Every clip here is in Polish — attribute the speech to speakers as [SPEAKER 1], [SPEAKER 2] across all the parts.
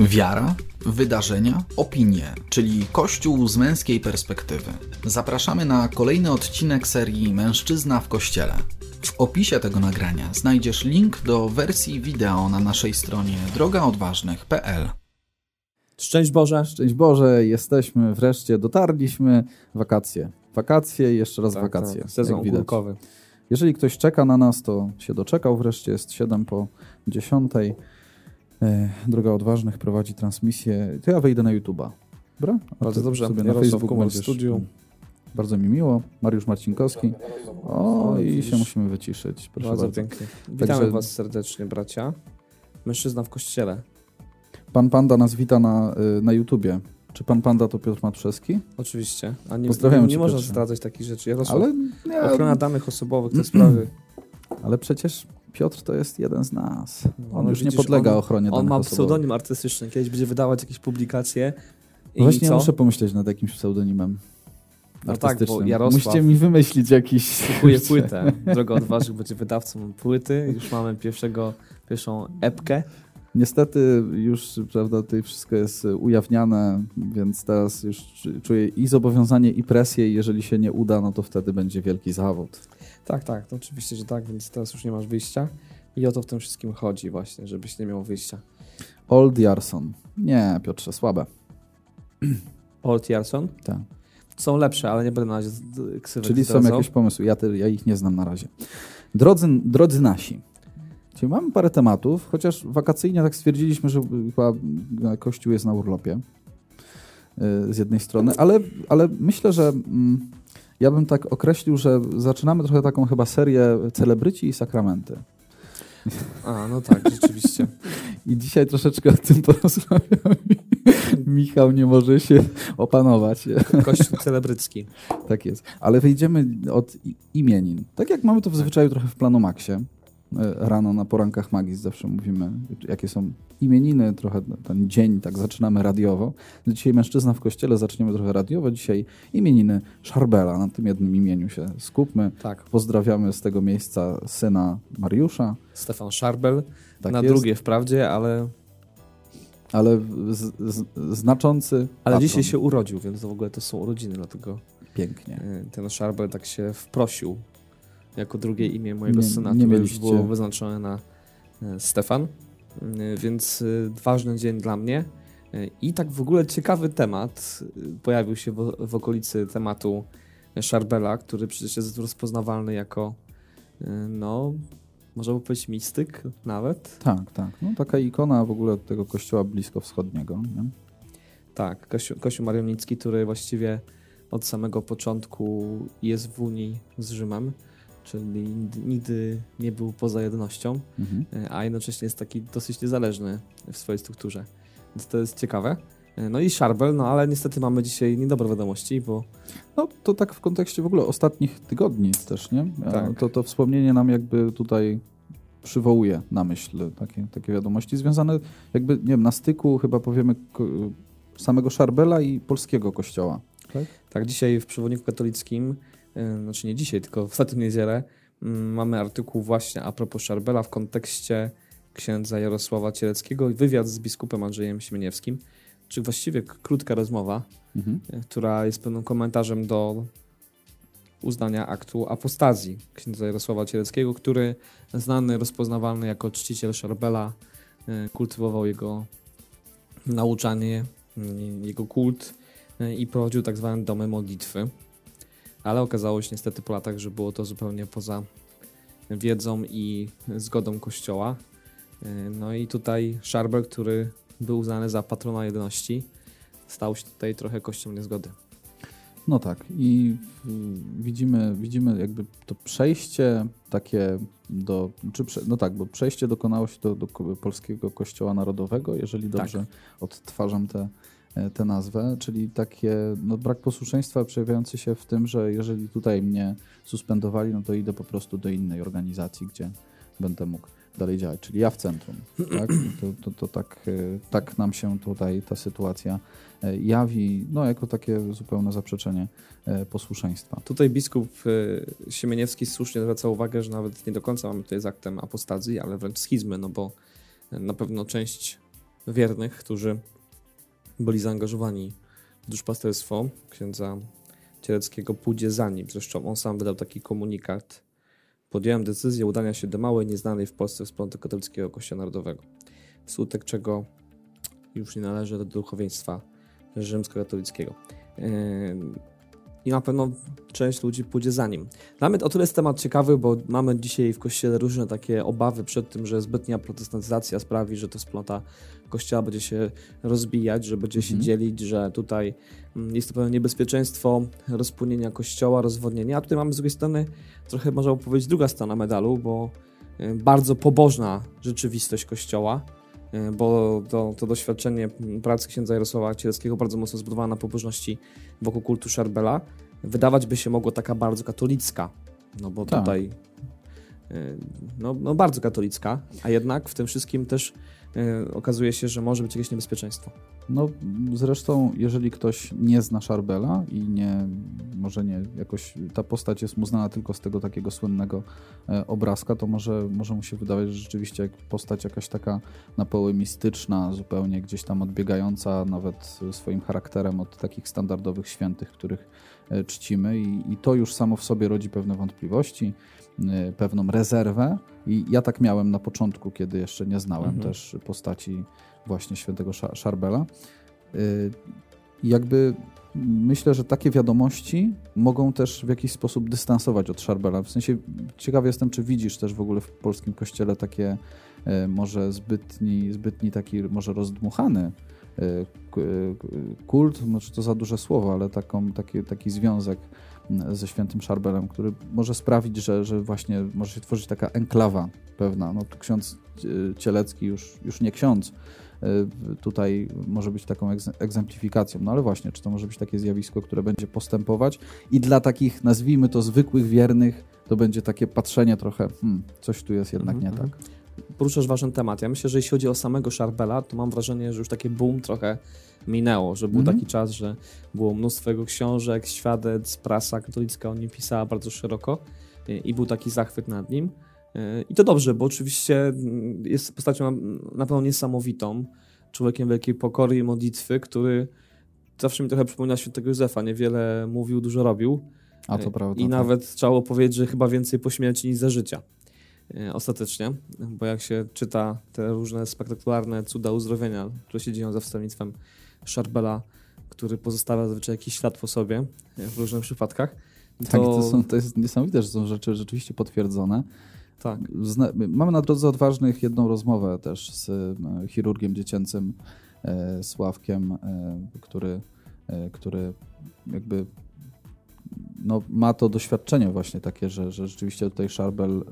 [SPEAKER 1] Wiara, wydarzenia, opinie, czyli Kościół z męskiej perspektywy. Zapraszamy na kolejny odcinek serii Mężczyzna w Kościele. W opisie tego nagrania znajdziesz link do wersji wideo na naszej stronie drogaodważnych.pl.
[SPEAKER 2] Szczęść Boże.
[SPEAKER 3] Szczęść Boże, jesteśmy wreszcie, dotarliśmy. Wakacje. Wakacje, jeszcze raz
[SPEAKER 2] Tak,
[SPEAKER 3] wakacje.
[SPEAKER 2] tak, Sezon ogórkowy.
[SPEAKER 3] Jeżeli ktoś czeka na nas, to się doczekał wreszcie. Jest 7 po 10. E, Droga Odważnych prowadzi transmisję. To ja wejdę na YouTube'a. Dobra?
[SPEAKER 2] Bardzo dobrze.
[SPEAKER 3] Sobie na Facebooku będziesz-
[SPEAKER 2] studiu.
[SPEAKER 3] Bardzo mi miło. Mariusz Marcinkowski. O, i się musimy wyciszyć. Proszę
[SPEAKER 2] Bardzo
[SPEAKER 3] bardzo.
[SPEAKER 2] pięknie. Witamy
[SPEAKER 3] Także-
[SPEAKER 2] Was serdecznie, bracia. Mężczyzna w kościele.
[SPEAKER 3] Pan Panda nas wita na, y, na YouTubie. Czy pan Panda to Piotr Matrzewski?
[SPEAKER 2] Oczywiście. A nie,
[SPEAKER 3] Pozdrawiam
[SPEAKER 2] nie, nie można zdradzać takich rzeczy. Jarosław,
[SPEAKER 3] Ale, nie,
[SPEAKER 2] ochrona danych osobowych, te sprawy.
[SPEAKER 3] ale przecież Piotr to jest jeden z nas. On
[SPEAKER 2] No,
[SPEAKER 3] już nie
[SPEAKER 2] widzisz,
[SPEAKER 3] podlega
[SPEAKER 2] on-
[SPEAKER 3] ochronie
[SPEAKER 2] On ma
[SPEAKER 3] osobowych.
[SPEAKER 2] pseudonim artystyczny. Kiedyś będzie wydawać jakieś publikacje. I
[SPEAKER 3] Właśnie
[SPEAKER 2] co?
[SPEAKER 3] muszę pomyśleć nad jakimś pseudonimem.
[SPEAKER 2] No tak, bo. Jarosław-
[SPEAKER 3] Musicie mi wymyślić jakiś...
[SPEAKER 2] Kupuje płytę. Droga Odważnych będzie wydawcą płyty. Już mamy pierwszego, pierwszą epkę.
[SPEAKER 3] Niestety już, prawda, tutaj wszystko jest y, ujawniane, więc teraz już czu- czuję i zobowiązanie, i presję i jeżeli się nie uda, no to wtedy będzie wielki zawód.
[SPEAKER 2] Tak, tak, to oczywiście, że tak, więc teraz już nie masz wyjścia. I o to w tym wszystkim chodzi właśnie, żebyś nie miał wyjścia.
[SPEAKER 3] Old Jarson. Nie, Piotrze, słabe.
[SPEAKER 2] Old Jarson?
[SPEAKER 3] Tak.
[SPEAKER 2] Są lepsze, ale nie będę na razie ksywek
[SPEAKER 3] Czyli są jakieś pomysły. Ja, te, ja ich nie znam na razie. Drodzy, drodzy nasi, czyli mamy parę tematów, chociaż wakacyjnie tak stwierdziliśmy, że chyba Kościół jest na urlopie y, z jednej strony, ale, ale myślę, że mm, ja bym tak określił, że zaczynamy trochę taką chyba serię celebryci i sakramenty.
[SPEAKER 2] A, no tak, rzeczywiście.
[SPEAKER 3] I dzisiaj troszeczkę o tym porozmawiamy. Michał nie może się opanować.
[SPEAKER 2] Kościół celebrycki.
[SPEAKER 3] Tak jest. Ale wyjdziemy od imienin. Tak jak mamy to w zwyczaju trochę w planu Maxie. E, Rano na porankach magii zawsze mówimy, jakie są imieniny, trochę ten dzień, tak zaczynamy radiowo. Dzisiaj mężczyzna w kościele, zaczniemy trochę radiowo. Dzisiaj imieniny Szarbela. Na tym jednym imieniu się skupmy.
[SPEAKER 2] Tak,
[SPEAKER 3] Pozdrawiamy z tego miejsca syna Mariusza.
[SPEAKER 2] Stefan Szarbel.
[SPEAKER 3] Tak
[SPEAKER 2] na
[SPEAKER 3] jest.
[SPEAKER 2] drugie wprawdzie, ale,
[SPEAKER 3] Ale z, z, znaczący.
[SPEAKER 2] ale
[SPEAKER 3] patron.
[SPEAKER 2] dzisiaj się urodził, więc w ogóle to są urodziny, dlatego
[SPEAKER 3] Pięknie.
[SPEAKER 2] e, ten Szarbel tak się wprosił jako drugie imię mojego
[SPEAKER 3] Nie-
[SPEAKER 2] syna,
[SPEAKER 3] nie
[SPEAKER 2] które już było wyznaczone na e, Stefan. E, Więc e, ważny dzień dla mnie. I tak w ogóle ciekawy temat pojawił się w, w okolicy tematu Szarbela, który przecież jest rozpoznawalny jako, no, można by powiedzieć mistyk nawet.
[SPEAKER 3] Tak, tak. No, taka ikona w ogóle tego kościoła bliskowschodniego. Nie?
[SPEAKER 2] Tak, Kościół, Kościół Marionicki, który właściwie od samego początku jest w Unii z Rzymem, czyli nigdy- nie był poza jednością,
[SPEAKER 3] Mhm.
[SPEAKER 2] e, a jednocześnie jest taki dosyć niezależny w swojej strukturze. Więc to jest ciekawe. E, No i Szarbel, no ale niestety mamy dzisiaj niedobre wiadomości, bo
[SPEAKER 3] No to tak w kontekście w ogóle ostatnich tygodni też, nie? A
[SPEAKER 2] Tak.
[SPEAKER 3] To, to wspomnienie nam jakby tutaj przywołuje na myśl takie, takie wiadomości związane jakby, nie wiem, na styku chyba powiemy samego Szarbela i polskiego kościoła.
[SPEAKER 2] tak dzisiaj w przewodniku katolickim, e, znaczy nie dzisiaj, tylko w ostatnią niedzielę, mm, mamy artykuł właśnie a propos Szarbela w kontekście księdza Jarosława Cieleckiego i wywiad z biskupem Andrzejem Siemieniewskim, czy właściwie krótka rozmowa,
[SPEAKER 3] Mhm.
[SPEAKER 2] e, która jest pewnym komentarzem do uznania aktu apostazji księdza Jarosława Cieleckiego, który znany, rozpoznawalny jako czciciel Szarbela, e, kultywował jego nauczanie, mm, jego kult i prowadził tak zwane domy modlitwy. Ale okazało się niestety po latach, że było to zupełnie poza wiedzą i zgodą Kościoła. E, No i tutaj Szarbel, który był uznany za patrona jedności, stał się tutaj trochę kością niezgody.
[SPEAKER 3] No tak i widzimy, widzimy jakby to przejście takie do, czy prze, no tak, bo przejście dokonało się do, do polskiego kościoła narodowego, jeżeli dobrze odtwarzam tę e, tę nazwę, czyli takie no, brak posłuszeństwa przejawiający się w tym, że jeżeli tutaj mnie suspendowali, no to idę po prostu do innej organizacji, gdzie będę mógł dalej działać, czyli ja w centrum. Tak? To, to, to tak, e, tak nam się tutaj ta sytuacja e, jawi, no jako takie zupełne zaprzeczenie e, posłuszeństwa.
[SPEAKER 2] Tutaj biskup e, Siemieniewski słusznie zwraca uwagę, że nawet nie do końca mamy tutaj z aktem apostazji, ale wręcz schizmy, no bo e, na pewno część wiernych, którzy byli zaangażowani w duszpasterstwo księdza Cieleckiego pójdzie za nim. Zresztą on sam wydał taki komunikat. Podjąłem decyzję udania się do małej, nieznanej w Polsce wspólnoty katolickiego Kościoła Narodowego, wskutek czego już nie należy do duchowieństwa rzymskokatolickiego. I na pewno część ludzi pójdzie za nim. Mnie o tyle jest temat ciekawy, bo mamy dzisiaj w Kościele różne takie obawy przed tym, że zbytnia protestantyzacja sprawi, że to wspólnota Kościoła będzie się rozbijać, że będzie się mhm. dzielić, że tutaj mm, jest to pewne niebezpieczeństwo rozpłynienia Kościoła, rozwodnienia. A tutaj mamy z drugiej strony trochę, można powiedzieć, druga strona medalu, bo y, bardzo pobożna rzeczywistość Kościoła, bo to, to doświadczenie pracy księdza Jarosława Cieleckiego bardzo mocno zbudowane na pobożności wokół kultu Szarbela, wydawać by się mogło taka bardzo katolicka, no bo tak. tutaj y, no, no bardzo katolicka, a jednak w tym wszystkim też y, okazuje się, że może być jakieś niebezpieczeństwo.
[SPEAKER 3] No zresztą, jeżeli ktoś nie zna Szarbela i nie, może nie, jakoś ta postać jest mu znana tylko z tego takiego słynnego e, obrazka, to może, może mu się wydawać, że rzeczywiście postać jakaś taka na poły mistyczna, zupełnie gdzieś tam odbiegająca nawet swoim charakterem od takich standardowych świętych, których e, czcimy i, i to już samo w sobie rodzi pewne wątpliwości, e, pewną rezerwę i ja tak miałem na początku, kiedy jeszcze nie znałem mhm. też postaci właśnie świętego Szarbela. Y, jakby myślę, że takie wiadomości mogą też w jakiś sposób dystansować od Szarbela. W sensie ciekawy jestem, czy widzisz też w ogóle w polskim kościele takie y, może zbytni, zbytni taki może rozdmuchany y, kult, może to za duże słowo, ale taką, taki, taki związek ze świętym Szarbelem, który może sprawić, że, że właśnie może się tworzyć taka enklawa pewna. No, ksiądz Cielecki już, już nie ksiądz, Y, tutaj może być taką egzemplifikacją. No ale właśnie, czy to może być takie zjawisko, które będzie postępować i dla takich, nazwijmy to, zwykłych wiernych, to będzie takie patrzenie trochę, hmm, coś tu jest jednak mm -hmm. nie tak.
[SPEAKER 2] Poruszasz ważny temat. Ja myślę, że jeśli chodzi o samego Szarbela, to mam wrażenie, że już takie boom trochę minęło, że był mm -hmm. taki czas, że było mnóstwo jego książek, świadec, prasa katolicka o nim pisała bardzo szeroko i był taki zachwyt nad nim. I to dobrze, bo oczywiście mm, jest postacią na pewno niesamowitą, człowiekiem wielkiej pokory i modlitwy, który zawsze mi trochę przypomina świętego Józefa. Niewiele mówił, dużo robił.
[SPEAKER 3] A to prawda.
[SPEAKER 2] I tak. nawet trzeba powiedzieć, że chyba więcej po śmierci niż za życia. E, ostatecznie, bo jak się czyta te różne spektakularne cuda uzdrowienia, które się dzieją za wstawnictwem Szarbela, który pozostawia zazwyczaj jakiś ślad po sobie e, w różnych przypadkach.
[SPEAKER 3] To... Tak, to, są, to jest niesamowite, że są rzeczy rzeczywiście potwierdzone. Tak. Zna mamy na drodze odważnych jedną rozmowę też z e, chirurgiem dziecięcym e, Sławkiem, który, który jakby no, ma to doświadczenie właśnie takie, że, że rzeczywiście tutaj Szarbel,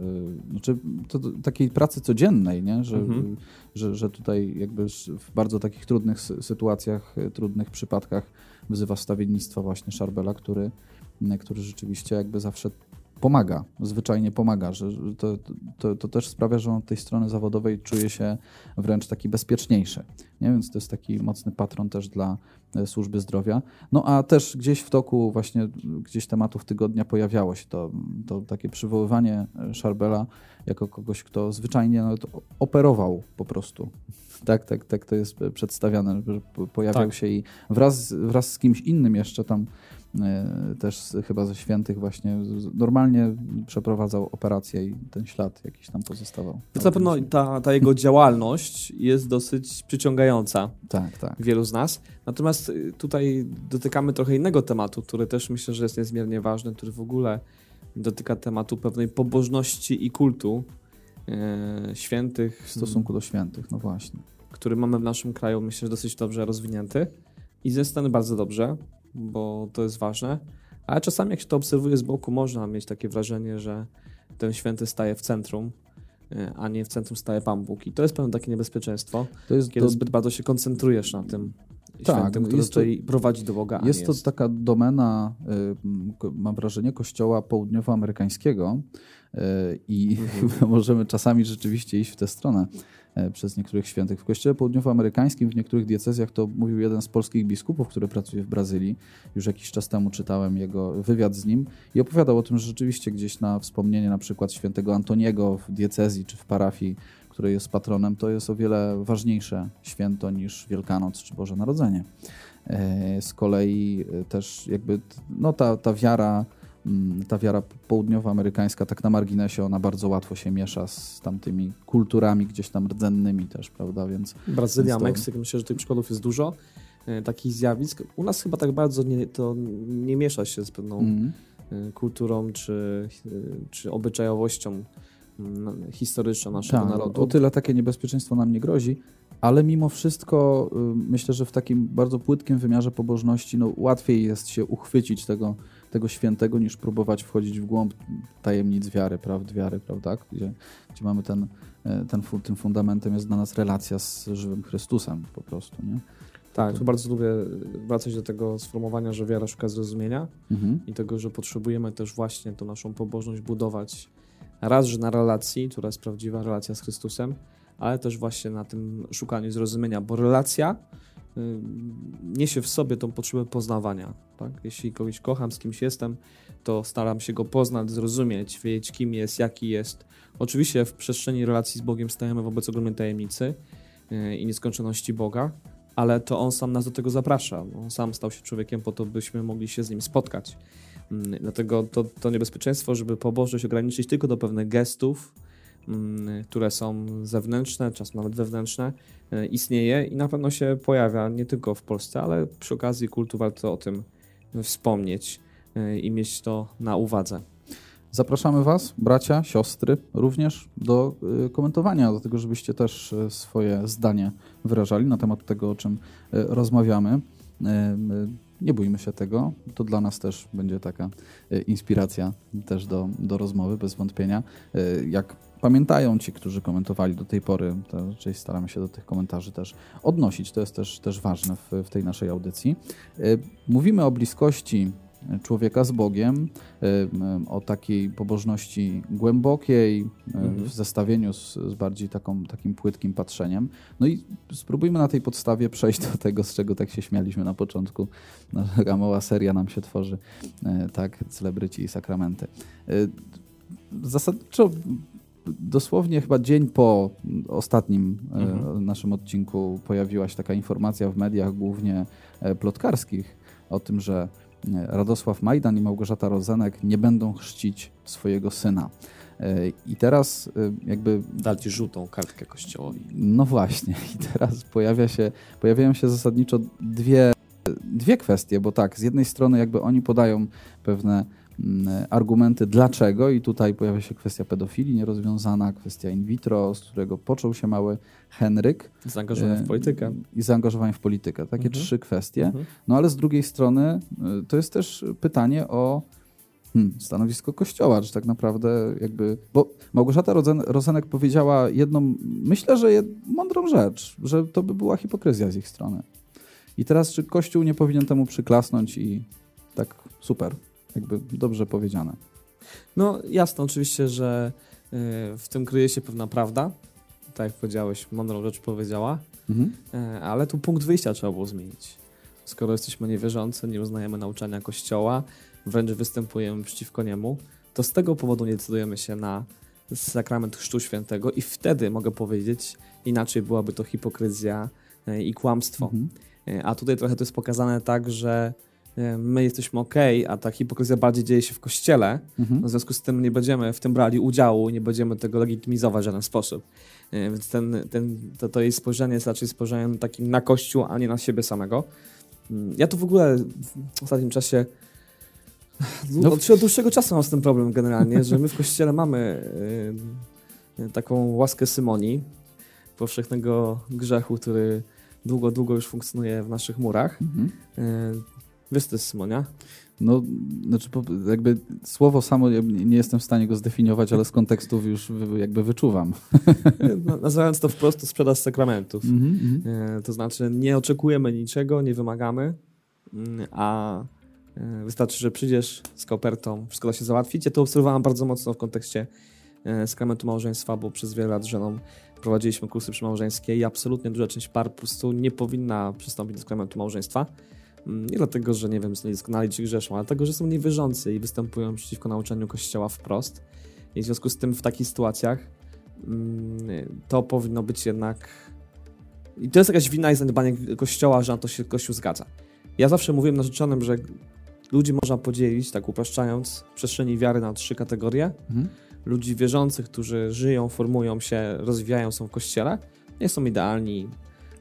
[SPEAKER 3] znaczy to, to, takiej pracy codziennej, nie? Że, mhm. że, że tutaj jakby w bardzo takich trudnych sytuacjach, trudnych przypadkach wzywa stawiennictwa właśnie Szarbela, który, który rzeczywiście jakby zawsze pomaga, zwyczajnie pomaga, że to, to, to, też sprawia, że on tej strony zawodowej czuje się wręcz taki bezpieczniejszy. Nie? Więc to jest taki mocny patron też dla e, służby zdrowia. No a też gdzieś w toku właśnie gdzieś tematów tygodnia pojawiało się to, to takie przywoływanie Szarbela jako kogoś, kto zwyczajnie nawet operował po prostu. Tak, tak, tak to jest przedstawiane, że pojawiał tak. się i wraz, wraz z kimś innym jeszcze tam E, też chyba ze świętych właśnie normalnie przeprowadzał operację i ten ślad jakiś tam pozostawał.
[SPEAKER 2] To na pewno ta, ta jego działalność jest dosyć przyciągająca tak, tak. wielu z nas. Natomiast y, tutaj dotykamy trochę innego tematu, który też myślę, że jest niezmiernie ważny, który w ogóle dotyka tematu pewnej pobożności i kultu e, świętych.
[SPEAKER 3] W stosunku do świętych, no właśnie.
[SPEAKER 2] Który mamy w naszym kraju, myślę, że dosyć dobrze rozwinięty. I ze strony bardzo dobrze, bo to jest ważne. Ale czasami, jak się to obserwuje z boku, można mieć takie wrażenie, że ten święty staje w centrum, e, a nie w centrum staje Pan Bóg. I to jest pewne takie niebezpieczeństwo, kiedy to... zbyt bardzo się koncentrujesz na tym tak, świętym, który to, prowadzi do Boga.
[SPEAKER 3] Jest to jest. taka domena, y, mam wrażenie, kościoła południowoamerykańskiego y, i mhm. możemy czasami rzeczywiście iść w tę stronę. E, przez niektórych świętych. W kościele południowoamerykańskim w niektórych diecezjach to mówił jeden z polskich biskupów, który pracuje w Brazylii. Już jakiś czas temu czytałem jego wywiad z nim i opowiadał o tym, że rzeczywiście gdzieś na wspomnienie na przykład świętego Antoniego w diecezji czy w parafii której jest patronem, to jest o wiele ważniejsze święto niż Wielkanoc czy Boże Narodzenie. E, z kolei e, też jakby no ta, ta wiara mm, ta wiara południowoamerykańska, tak na marginesie, ona bardzo łatwo się miesza z tamtymi kulturami gdzieś tam rdzennymi też, prawda, więc...
[SPEAKER 2] Brazylia,
[SPEAKER 3] więc to...
[SPEAKER 2] Meksyk, myślę, że tych przykładów jest dużo, e, takich zjawisk. U nas chyba tak bardzo nie, to nie miesza się z pewną mm. kulturą czy, czy obyczajowością mm, historyczną naszego
[SPEAKER 3] tak,
[SPEAKER 2] narodu.
[SPEAKER 3] O tyle takie niebezpieczeństwo nam nie grozi, ale mimo wszystko y, myślę, że w takim bardzo płytkim wymiarze pobożności no, łatwiej jest się uchwycić tego, tego świętego, niż próbować wchodzić w głąb tajemnic wiary, prawd wiary, prawda? Gdzie, gdzie mamy ten, e, ten, tym fundamentem jest dla nas relacja z żywym Chrystusem po prostu, nie?
[SPEAKER 2] Tak, tu bardzo lubię wracać do tego sformułowania, że wiara szuka zrozumienia mhm. i tego, że potrzebujemy też właśnie tą naszą pobożność budować raz, że na relacji, która jest prawdziwa relacja z Chrystusem, ale też właśnie na tym szukaniu zrozumienia, bo relacja niesie w sobie tą potrzebę poznawania. Tak? Jeśli kogoś kocham, z kimś jestem, to staram się go poznać, zrozumieć, wiedzieć kim jest, jaki jest. Oczywiście w przestrzeni relacji z Bogiem stajemy wobec ogromnej tajemnicy y, i nieskończoności Boga, ale to On sam nas do tego zaprasza. On sam stał się człowiekiem po to, byśmy mogli się z Nim spotkać. Mm, dlatego to, to niebezpieczeństwo, żeby pobożność ograniczyć tylko do pewnych gestów, Mm, które są zewnętrzne, czasem nawet wewnętrzne, e, istnieje i na pewno się pojawia nie tylko w Polsce, ale przy okazji kultu warto o tym wspomnieć e, i mieć to na uwadze.
[SPEAKER 3] Zapraszamy Was, bracia, siostry, również do e, komentowania, do tego, żebyście też swoje zdanie wyrażali na temat tego, o czym rozmawiamy. Nie bójmy się tego, to dla nas też będzie taka inspiracja też do, do rozmowy, bez wątpienia. Jak pamiętają ci, którzy komentowali do tej pory, to raczej staramy się do tych komentarzy też odnosić, to jest też, też ważne w, w tej naszej audycji. E, mówimy o bliskości człowieka z Bogiem, e, o takiej pobożności głębokiej, e, mhm. w zestawieniu z, z, bardziej taką, takim płytkim patrzeniem. No i spróbujmy na tej podstawie przejść do tego, z czego tak się śmialiśmy na początku. Taka mała seria nam się tworzy, tak, celebryci i sakramenty. Zasadniczo dosłownie chyba dzień po ostatnim mhm. naszym odcinku pojawiła się taka informacja w mediach, głównie plotkarskich, o tym, że Radosław Majdan i Małgorzata Rozenek nie będą chrzcić swojego syna. I teraz jakby...
[SPEAKER 2] Dać żółtą kartkę kościołowi.
[SPEAKER 3] No właśnie. I teraz pojawia się, pojawiają się zasadniczo dwie, dwie kwestie, bo tak, z jednej strony jakby oni podają pewne argumenty dlaczego i tutaj pojawia się kwestia pedofilii nierozwiązana, kwestia in vitro, z którego począł się mały Henryk.
[SPEAKER 2] Zaangażowanie w politykę.
[SPEAKER 3] I zaangażowanie w politykę. Takie mhm. trzy kwestie. Mhm. No ale z drugiej strony y, to jest też pytanie o hmm, stanowisko Kościoła, czy tak naprawdę jakby... Bo Małgorzata Rozenek powiedziała jedną, myślę, że jed, mądrą rzecz, że to by była hipokryzja z ich strony. I teraz czy Kościół nie powinien temu przyklasnąć i tak super, jakby dobrze powiedziane.
[SPEAKER 2] No jasne, oczywiście, że y, w tym kryje się pewna prawda. Tak jak powiedziałeś, mądrą rzecz powiedziała, mhm. Y, ale tu punkt wyjścia trzeba było zmienić. Skoro jesteśmy niewierzący, nie uznajemy nauczania Kościoła, wręcz występujemy przeciwko niemu, to z tego powodu nie decydujemy się na sakrament Chrztu Świętego i wtedy mogę powiedzieć, inaczej byłaby to hipokryzja y, i kłamstwo. Mhm. A tutaj trochę to jest pokazane tak, że my jesteśmy ok, a ta hipokryzja bardziej dzieje się w kościele. Mhm. W związku z tym nie będziemy w tym brali udziału, nie będziemy tego legitymizować w żaden sposób. E, więc ten, ten, to, to jej spojrzenie jest raczej spojrzeniem takim na kościół, a nie na siebie samego. Mm, ja tu w ogóle w ostatnim czasie no. od dłuższego czasu mam z tym problem generalnie, że my w kościele mamy y, taką łaskę Symonii, powszechnego grzechu, który długo, długo już funkcjonuje w naszych murach. Mhm. Y, Jest Simonia?
[SPEAKER 3] No, znaczy jakby słowo samo nie jestem w stanie go zdefiniować, ale z kontekstów już jakby wyczuwam.
[SPEAKER 2] Nazywając to wprost, to sprzedaż sakramentów. Mm -hmm. To znaczy nie oczekujemy niczego, nie wymagamy, mm, a e, wystarczy, że przyjdziesz z kopertą, wszystko da się załatwić. Ja to obserwowałem bardzo mocno w kontekście e, sakramentu małżeństwa, bo przez wiele lat żoną prowadziliśmy kursy przymałżeńskie i absolutnie duża część par po prostu nie powinna przystąpić do sakramentu małżeństwa nie dlatego, że nie wiem, są niedoskonali czy grzeszą, ale dlatego, że są niewierzący i występują przeciwko nauczaniu Kościoła wprost. I w związku z tym w takich sytuacjach mm, to powinno być jednak. I to jest jakaś wina i zaniedbanie Kościoła, że na to się Kościół zgadza. Ja zawsze mówiłem narzeczonym, że ludzi można podzielić, tak upraszczając, w przestrzeni wiary na trzy kategorie.
[SPEAKER 3] Mhm.
[SPEAKER 2] Ludzi wierzących, którzy żyją, formują się, rozwijają, są w kościele. Nie są idealni,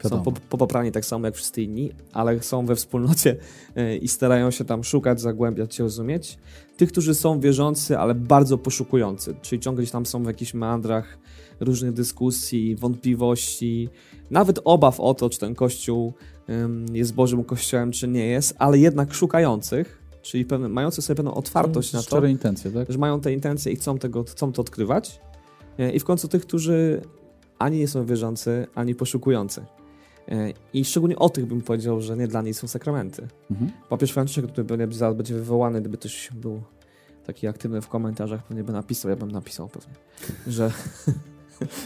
[SPEAKER 3] Wiadomo.
[SPEAKER 2] po- popoprani tak samo jak wszyscy inni, ale są we wspólnocie e, i starają się tam szukać, zagłębiać się, rozumieć. Tych, którzy są wierzący, ale bardzo poszukujący, czyli ciągle gdzieś tam są w jakichś meandrach różnych dyskusji, wątpliwości, nawet obaw o to, czy ten kościół jest Bożym Kościołem, czy nie jest, ale jednak szukających, czyli pewne, mających sobie pewną otwartość na to,
[SPEAKER 3] intencje, tak?
[SPEAKER 2] że mają te intencje i chcą, tego, chcą to odkrywać. E, I w końcu tych, którzy ani nie są wierzący, ani poszukujący. I szczególnie o tych bym powiedział, że nie dla nich są sakramenty.
[SPEAKER 3] Mhm.
[SPEAKER 2] Papież Franciszek, który pewnie zaraz będzie wywołany, gdyby ktoś był taki aktywny w komentarzach, pewnie by napisał, ja bym napisał pewnie, że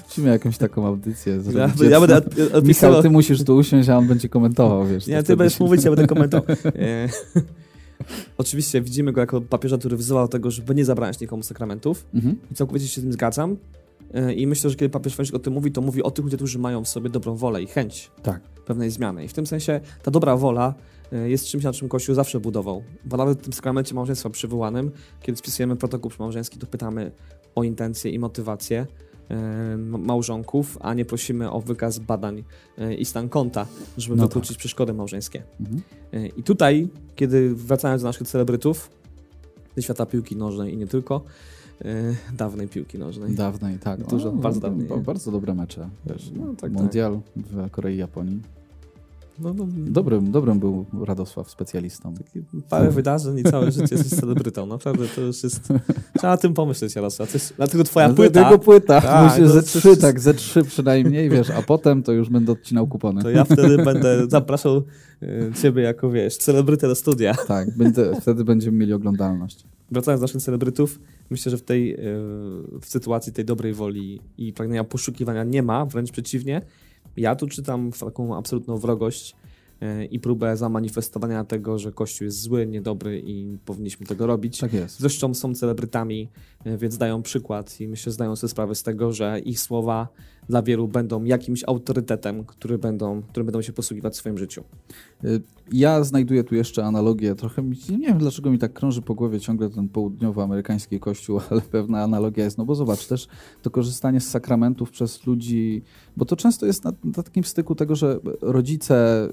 [SPEAKER 3] Musimy jakąś taką audycję
[SPEAKER 2] ja,
[SPEAKER 3] zrobić.
[SPEAKER 2] ja będę od-
[SPEAKER 3] Michał, ty musisz tu usiąść, a on będzie komentował, wiesz.
[SPEAKER 2] Nie, ty będziesz
[SPEAKER 3] się-
[SPEAKER 2] mówić, ja będę komentował. E, Oczywiście widzimy go jako papieża, który wzywał do tego, żeby nie zabrać nikomu sakramentów.
[SPEAKER 3] Mhm.
[SPEAKER 2] I całkowicie się z tym zgadzam. E, I myślę, że kiedy papież Franciszek o tym mówi, to mówi o tych ludziach, którzy mają w sobie dobrą wolę i chęć
[SPEAKER 3] Tak.
[SPEAKER 2] pewnej zmiany. I w tym sensie ta dobra wola e, jest czymś, na czym Kościół zawsze budował. Bo nawet w tym sakramencie małżeństwa przywołanym, kiedy spisujemy protokół małżeński, to pytamy o intencje i motywacje m- małżonków, a nie prosimy o wykaz badań i stan konta, żeby
[SPEAKER 3] No
[SPEAKER 2] wykluczyć przeszkody małżeńskie.
[SPEAKER 3] Mhm.
[SPEAKER 2] I tutaj, kiedy wracając do naszych celebrytów, ze świata piłki nożnej i nie tylko, dawnej piłki nożnej.
[SPEAKER 3] Dawnej, tak.
[SPEAKER 2] Dużo, bardzo dawniej,
[SPEAKER 3] ba-
[SPEAKER 2] nie?
[SPEAKER 3] Bardzo dobre mecze. Wiesz,
[SPEAKER 2] No, tak, tak.
[SPEAKER 3] Mundial w Korei i Japonii.
[SPEAKER 2] No, no,
[SPEAKER 3] Dobrym, dobrym był Radosław specjalistą.
[SPEAKER 2] Parę wydarzeń i całe życie jesteś celebrytą. Naprawdę to już jest. Trzeba o tym pomyśleć, Jarosław. To jest, dlatego twoja
[SPEAKER 3] No,
[SPEAKER 2] płyta.
[SPEAKER 3] Tego płyta.
[SPEAKER 2] Tak,
[SPEAKER 3] Musisz
[SPEAKER 2] to-
[SPEAKER 3] ze trzy,
[SPEAKER 2] jest-
[SPEAKER 3] tak, ze trzy przynajmniej, wiesz, a potem to już będę odcinał kupony.
[SPEAKER 2] To ja wtedy będę zapraszał y, ciebie jako, wiesz, celebrytę do studia.
[SPEAKER 3] Tak, będę, wtedy będziemy mieli oglądalność.
[SPEAKER 2] Wracając do naszych celebrytów, myślę, że w tej y, w sytuacji tej dobrej woli i pragnienia poszukiwania nie ma, wręcz przeciwnie. Ja tu czytam taką absolutną wrogość y, i próbę zamanifestowania tego, że Kościół jest zły, niedobry i powinniśmy tego robić.
[SPEAKER 3] Tak jest.
[SPEAKER 2] Zresztą są celebrytami, e, więc dają przykład i myślę, że zdają sobie sprawę z tego, że ich słowa dla wielu będą jakimś autorytetem, który będą, którym będą się posługiwać w swoim życiu.
[SPEAKER 3] Y, Ja znajduję tu jeszcze analogię, trochę mi, nie wiem dlaczego mi tak krąży po głowie ciągle ten południowoamerykański kościół, ale pewna analogia jest, no bo zobacz, też to korzystanie z sakramentów przez ludzi, bo to często jest na, na takim styku tego, że rodzice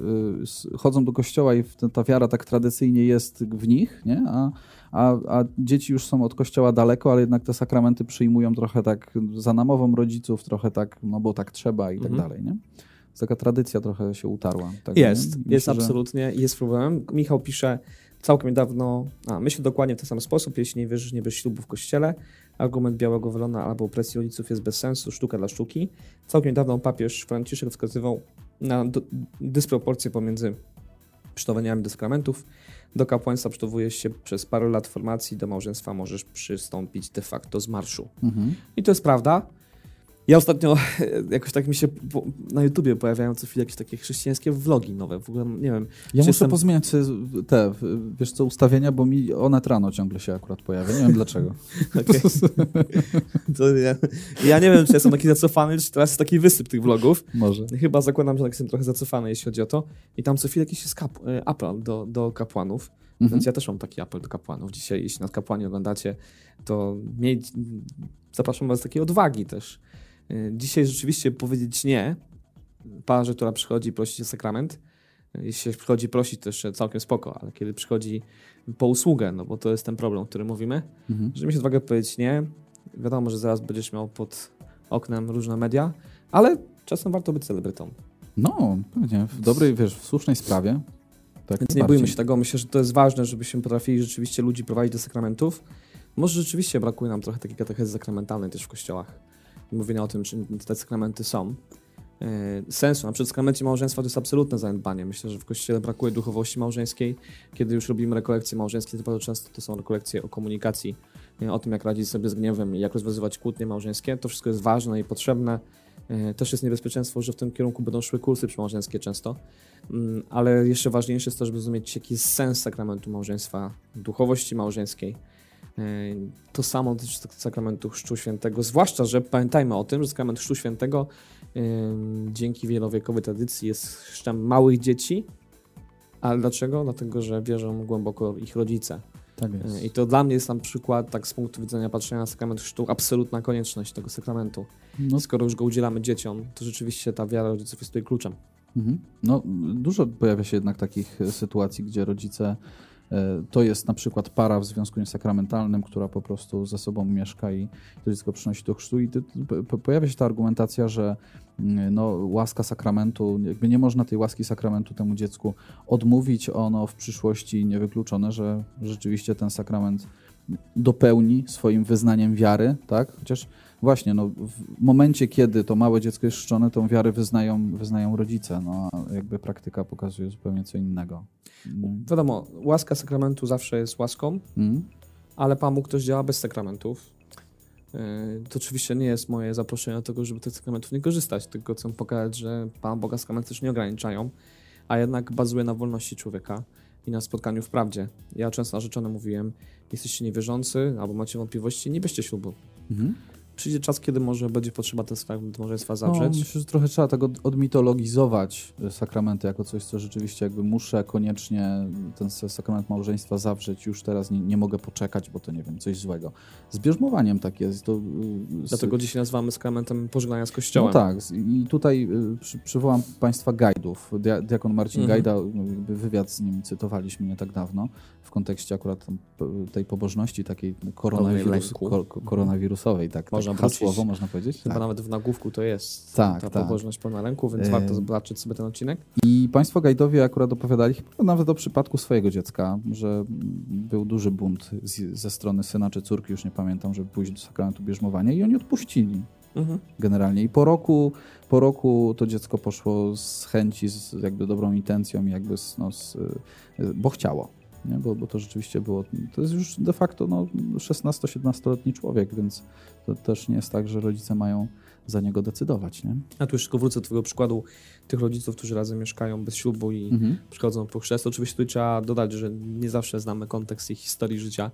[SPEAKER 3] y, chodzą do kościoła i ta wiara tak tradycyjnie jest w nich, nie? A, a, a dzieci już są od kościoła daleko, ale jednak te sakramenty przyjmują trochę tak za namową rodziców, trochę tak, no bo tak trzeba i tak
[SPEAKER 2] Mhm.
[SPEAKER 3] dalej, nie? Taka tradycja trochę się utarła. tego,
[SPEAKER 2] Jest, jest
[SPEAKER 3] Myślę, że-
[SPEAKER 2] absolutnie, jest problemem. Michał pisze całkiem niedawno, a myślę dokładnie w ten sam sposób, jeśli nie wierzysz, nie bierz ślubu w kościele, argument białego welona albo opresji rodziców jest bez sensu, sztuka dla sztuki. Całkiem niedawno papież Franciszek wskazywał na dysproporcje pomiędzy przytowaniami do sakramentów. Do kapłaństwa przygotowujesz się przez parę lat formacji, do małżeństwa możesz przystąpić de facto z marszu.
[SPEAKER 3] Mhm.
[SPEAKER 2] I to jest prawda. Ja ostatnio jakoś tak mi się po, na YouTubie pojawiają co chwilę jakieś takie chrześcijańskie vlogi nowe. W ogóle nie wiem.
[SPEAKER 3] Ja muszę
[SPEAKER 2] jestem-
[SPEAKER 3] pozmieniać te, wiesz co, ustawienia, bo mi one rano ciągle się akurat pojawia. Nie wiem dlaczego.
[SPEAKER 2] ja, ja nie wiem, czy jestem taki zacofany, czy teraz jest taki wysyp tych vlogów.
[SPEAKER 3] Może.
[SPEAKER 2] Chyba zakładam, że tak jestem trochę zacofany, jeśli chodzi o to. I tam co chwilę jakiś jest kap, e, apel do, do kapłanów.
[SPEAKER 3] Mhm.
[SPEAKER 2] Więc ja też mam taki apel do kapłanów. Dzisiaj, jeśli nad kapłani oglądacie, to zapraszam was do takiej odwagi też. Y, Dzisiaj rzeczywiście powiedzieć nie parze, która przychodzi prosić o sakrament. y, Jeśli się przychodzi prosić, to jeszcze całkiem spoko, ale kiedy przychodzi po usługę, no bo to jest ten problem, o którym mówimy,
[SPEAKER 3] Mhm.
[SPEAKER 2] żeby mieć odwagę powiedzieć nie, wiadomo, że zaraz będziesz miał pod oknem różne media, ale czasem warto być celebrytą.
[SPEAKER 3] No, pewnie. W dobrej, wiesz, w słusznej sprawie. Tak,
[SPEAKER 2] Więc nie bójmy się tego. Myślę, że to jest ważne, żebyśmy potrafili rzeczywiście ludzi prowadzić do sakramentów. Może rzeczywiście brakuje nam trochę takiej katechezy sakramentalnej też w kościołach. Mówienia o tym, czym te sakramenty są. E, Sensu. Na przykład w małżeństwa to jest absolutne zaniedbanie. Myślę, że w kościele brakuje duchowości małżeńskiej. Kiedy już robimy rekolekcje małżeńskie, to bardzo często to są rekolekcje o komunikacji, e, o tym, jak radzić sobie z gniewem i jak rozwiązywać kłótnie małżeńskie. To wszystko jest ważne i potrzebne. E, Też jest niebezpieczeństwo, że w tym kierunku będą szły kursy przymałżeńskie często. Mm, ale jeszcze ważniejsze jest to, żeby zrozumieć, jaki jest sens sakramentu małżeństwa, duchowości małżeńskiej. To samo dotyczy sakramentu Chrztu Świętego, zwłaszcza, że pamiętajmy o tym, że sakrament Chrztu Świętego dzięki wielowiekowej tradycji jest chrztem małych dzieci, ale dlaczego? Dlatego, że wierzą głęboko ich rodzice.
[SPEAKER 3] Tak jest.
[SPEAKER 2] I to dla mnie jest na przykład, tak z punktu widzenia patrzenia na sakrament chrztu, absolutna konieczność tego sakramentu. No. Skoro już go udzielamy dzieciom, to rzeczywiście ta wiara rodziców jest tutaj kluczem.
[SPEAKER 3] Mhm. No, dużo pojawia się jednak takich sytuacji, gdzie rodzice E, to jest na przykład para w związku niesakramentalnym, która po prostu ze sobą mieszka i to dziecko przynosi do chrztu. I pojawia się ta argumentacja, że mm, no, łaska sakramentu, jakby nie można tej łaski sakramentu temu dziecku odmówić. Ono w przyszłości niewykluczone, że rzeczywiście ten sakrament dopełni swoim wyznaniem wiary, tak? Chociaż właśnie, no, w momencie, kiedy to małe dziecko jest szczone, tą wiarę wyznają, wyznają rodzice, no, a jakby praktyka pokazuje zupełnie co innego.
[SPEAKER 2] Mm. Wiadomo, łaska sakramentu zawsze jest łaską, mm. ale Pan Bóg też działa bez sakramentów. E, to oczywiście nie jest moje zaproszenie do tego, żeby tych sakramentów nie korzystać, tylko chcę pokazać, że Pan Boga sakramenty też nie ograniczają, a jednak bazuje na wolności człowieka i na spotkaniu w prawdzie. Ja często narzeczone mówiłem, jesteście niewierzący albo macie wątpliwości, nie bierzcie ślubu. Mhm przyjdzie czas, kiedy może będzie potrzeba ten sakrament małżeństwa zawrzeć.
[SPEAKER 3] No, myślę, że trochę trzeba tego odmitologizować e, sakramenty jako coś, co rzeczywiście jakby muszę koniecznie ten sakrament małżeństwa zawrzeć, już teraz nie, nie mogę poczekać, bo to nie wiem, coś złego. Z bierzmowaniem tak jest. To,
[SPEAKER 2] e, z... Dlatego dzisiaj nazywamy sakramentem pożegnania z kościołem.
[SPEAKER 3] No tak i tutaj e, przy, przywołam Państwa gajdów. Diakon Marcin mhm. Gajda, wywiad z nim cytowaliśmy nie tak dawno w kontekście akurat tej pobożności takiej koronawirus, koronawirusowej. Tak,
[SPEAKER 2] Można
[SPEAKER 3] tak hasłowo można powiedzieć.
[SPEAKER 2] Chyba tak. nawet w nagłówku to jest tak, ta tak. pobożność pełna ręku, więc e... warto zobaczyć sobie ten odcinek.
[SPEAKER 3] I Państwo Gajdowie akurat opowiadali nawet o przypadku swojego dziecka, że był duży bunt z, ze strony syna czy córki, już nie pamiętam, żeby pójść do sakramentu bierzmowania i oni odpuścili. Mhm. Generalnie. I po roku, po roku to dziecko poszło z chęci, z jakby dobrą intencją, jakby z, no, z, bo chciało nie? Bo, bo to rzeczywiście było, to jest już de facto no, 16-17-letni człowiek, więc to też nie jest tak, że rodzice mają za niego decydować. Nie?
[SPEAKER 2] A tu jeszcze wrócę do twojego przykładu tych rodziców, którzy razem mieszkają bez ślubu i mhm. przychodzą po chrzest. Oczywiście tu trzeba dodać, że nie zawsze znamy kontekst ich historii życia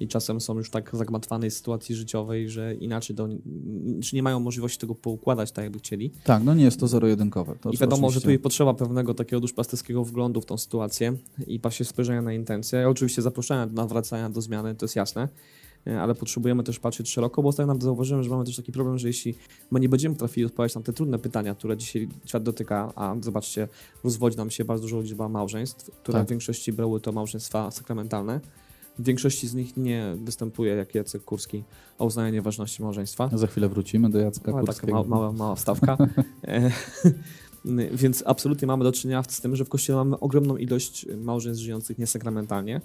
[SPEAKER 2] i czasem są już tak zagmatwanej sytuacji życiowej, że inaczej do, czy nie mają możliwości tego poukładać tak, jakby chcieli.
[SPEAKER 3] Tak, no nie jest to zero-jedynkowe.
[SPEAKER 2] I wiadomo, oczywiście... że tu potrzeba pewnego takiego duszpasterskiego wglądu w tą sytuację i pasie spojrzenia na intencje. Ja oczywiście zaproszenia do nawracania do zmiany, to jest jasne, e, ale potrzebujemy też patrzeć szeroko, bo tak naprawdę zauważyłem, że mamy też taki problem, że jeśli my nie będziemy trafili odpowiadać na te trudne pytania, które dzisiaj świat dotyka, a zobaczcie, rozwodzi nam się bardzo duża liczba małżeństw, które tak. w większości były to małżeństwa sakramentalne, w większości z nich nie występuje jak Jacek Kurski o uznanie nieważności małżeństwa.
[SPEAKER 3] Za chwilę wrócimy do Jacka
[SPEAKER 2] Ale Kurskiego. Taka mała, mała, mała wstawka. E, więc absolutnie mamy do czynienia z tym, że w Kościele mamy ogromną ilość małżeństw żyjących niesakramentalnie.